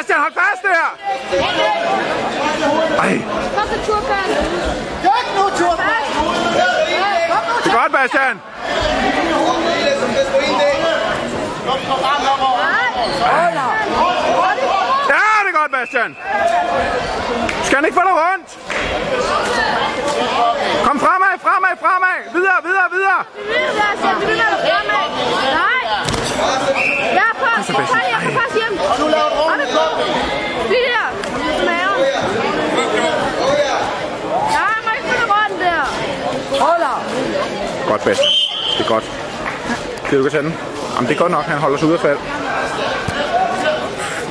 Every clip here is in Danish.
Kom så, Bastian, hold fast der! Ej, Kom så, Turbjørn. Gør nu, Turbjørn! det er godt, Bastian! Ja, det er godt, Bastian! Skal han ikke få dig rundt? Kom fremad, fremad, fremad! Videre, videre, videre! Videre, Bastian. Vi vil være fremad. Nej. Jeg er på. så, Bastian. Kom, jeg kan passe hjem. Og nu laver du rundt. Bliv der. Maven. Nej, må ikke få det rundt der. Godt, Bastian. Det er godt. Skal du ikke tage den? Jamen, det er godt nok, han holder sig ude af fald.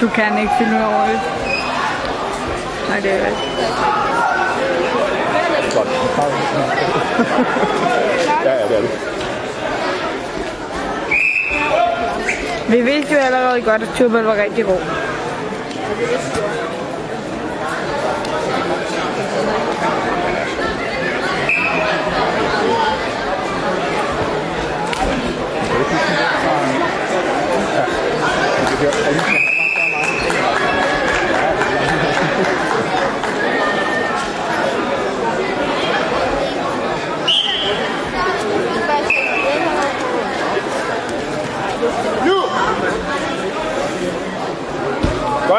Du kan ikke finde ud over det. Nej, det er ikke. Godt. Ja, ja, det er det. Vi vidste jo allerede godt, at Turbal var rigtig god. Godt,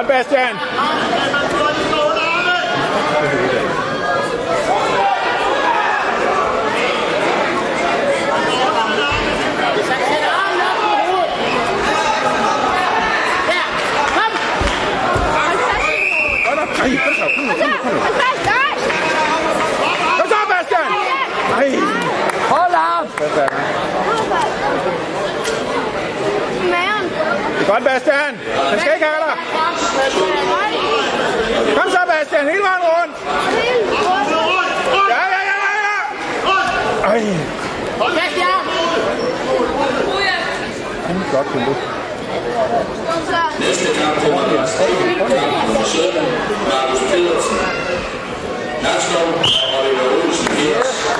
Bastian! Godt nok. Ej, så, Nej. Hold op! Det er godt, Bastian. Han skal ikke have dig. Kom så, Bastian, hele vejen rundt. Ja, ja, ja, ja, ja. Ej. Hold fast, ja! Godt, Kimbo. Kom så. Næste kampfodbold er